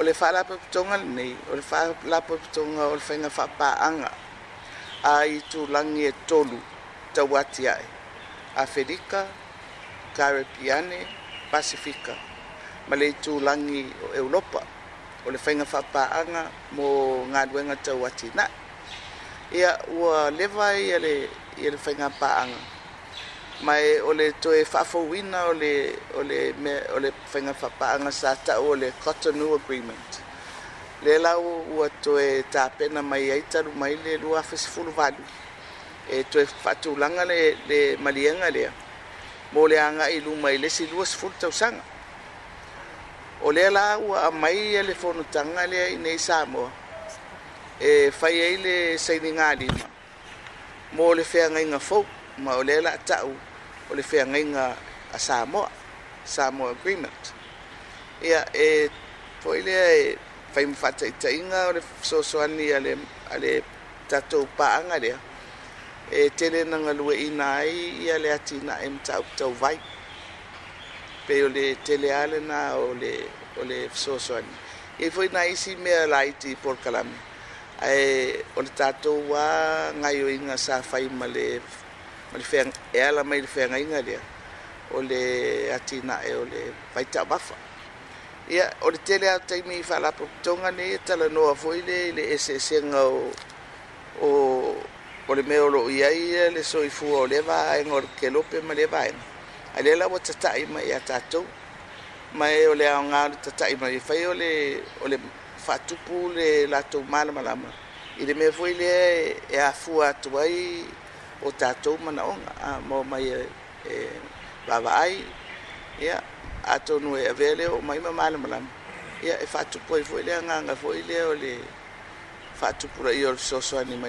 ole fa faalapepitoga lenei o le faalapepitoga o le faiga faapaaga a i tulagi e tolu tauati ae afelika karipiane pasifika ma le itulagi o europa o le faiga anga mo galuega tauati nai ia ua leva ai ia le faiga paaga mai o le to e whafowina o le, o le, me, o le whenga whapaanga sa tau o le Cotonou Agreement. Le lau ua to e tāpena mai aitaru mai le lua whesi fulu walu. E to e whatulanga le, le malianga lea. Mō le anga i lu mai le si lua si fulu tausanga. O le lau a mai e le whonutanga lea i nei Samoa. E whai e le saini ngā lima. Mō le whea ngai ngā fōk ma o lela tau o le feagaiga a samoa samoa agreement ia e foʻi lea e fai mafaataʻitaʻiga o le soasoani a le a le tatou paaga lea e tele na galueina ai ia le atinaʻe mataupitau vai Pe o le tele a o le o le soasoani E foʻi na isi mea laiti polkalami ae o le tatou ā gaioiga sa fai le le fea ela ala mai le fea ngainga lea o le ati na e o le paita bafa ia o le tele a taimi i whala poktonga ne e tala noa foile i le ese ese ngau o o le meo lo iai le so i fu ole va en o le kelope ma le vaenga a le lawa tatai ma i a tatou ma e o le ao ngā le tatai ma i whai o le o tu fatupu le lato malamalama i le me foile e, e a fua atuai i o tātou mana onga a mō mai e, e wawa ai ia a tonu e awea leo o mai mamale malam ia e whātupo i fwoi lea nganga fwoi lea o le whātupura i o le soso ani mai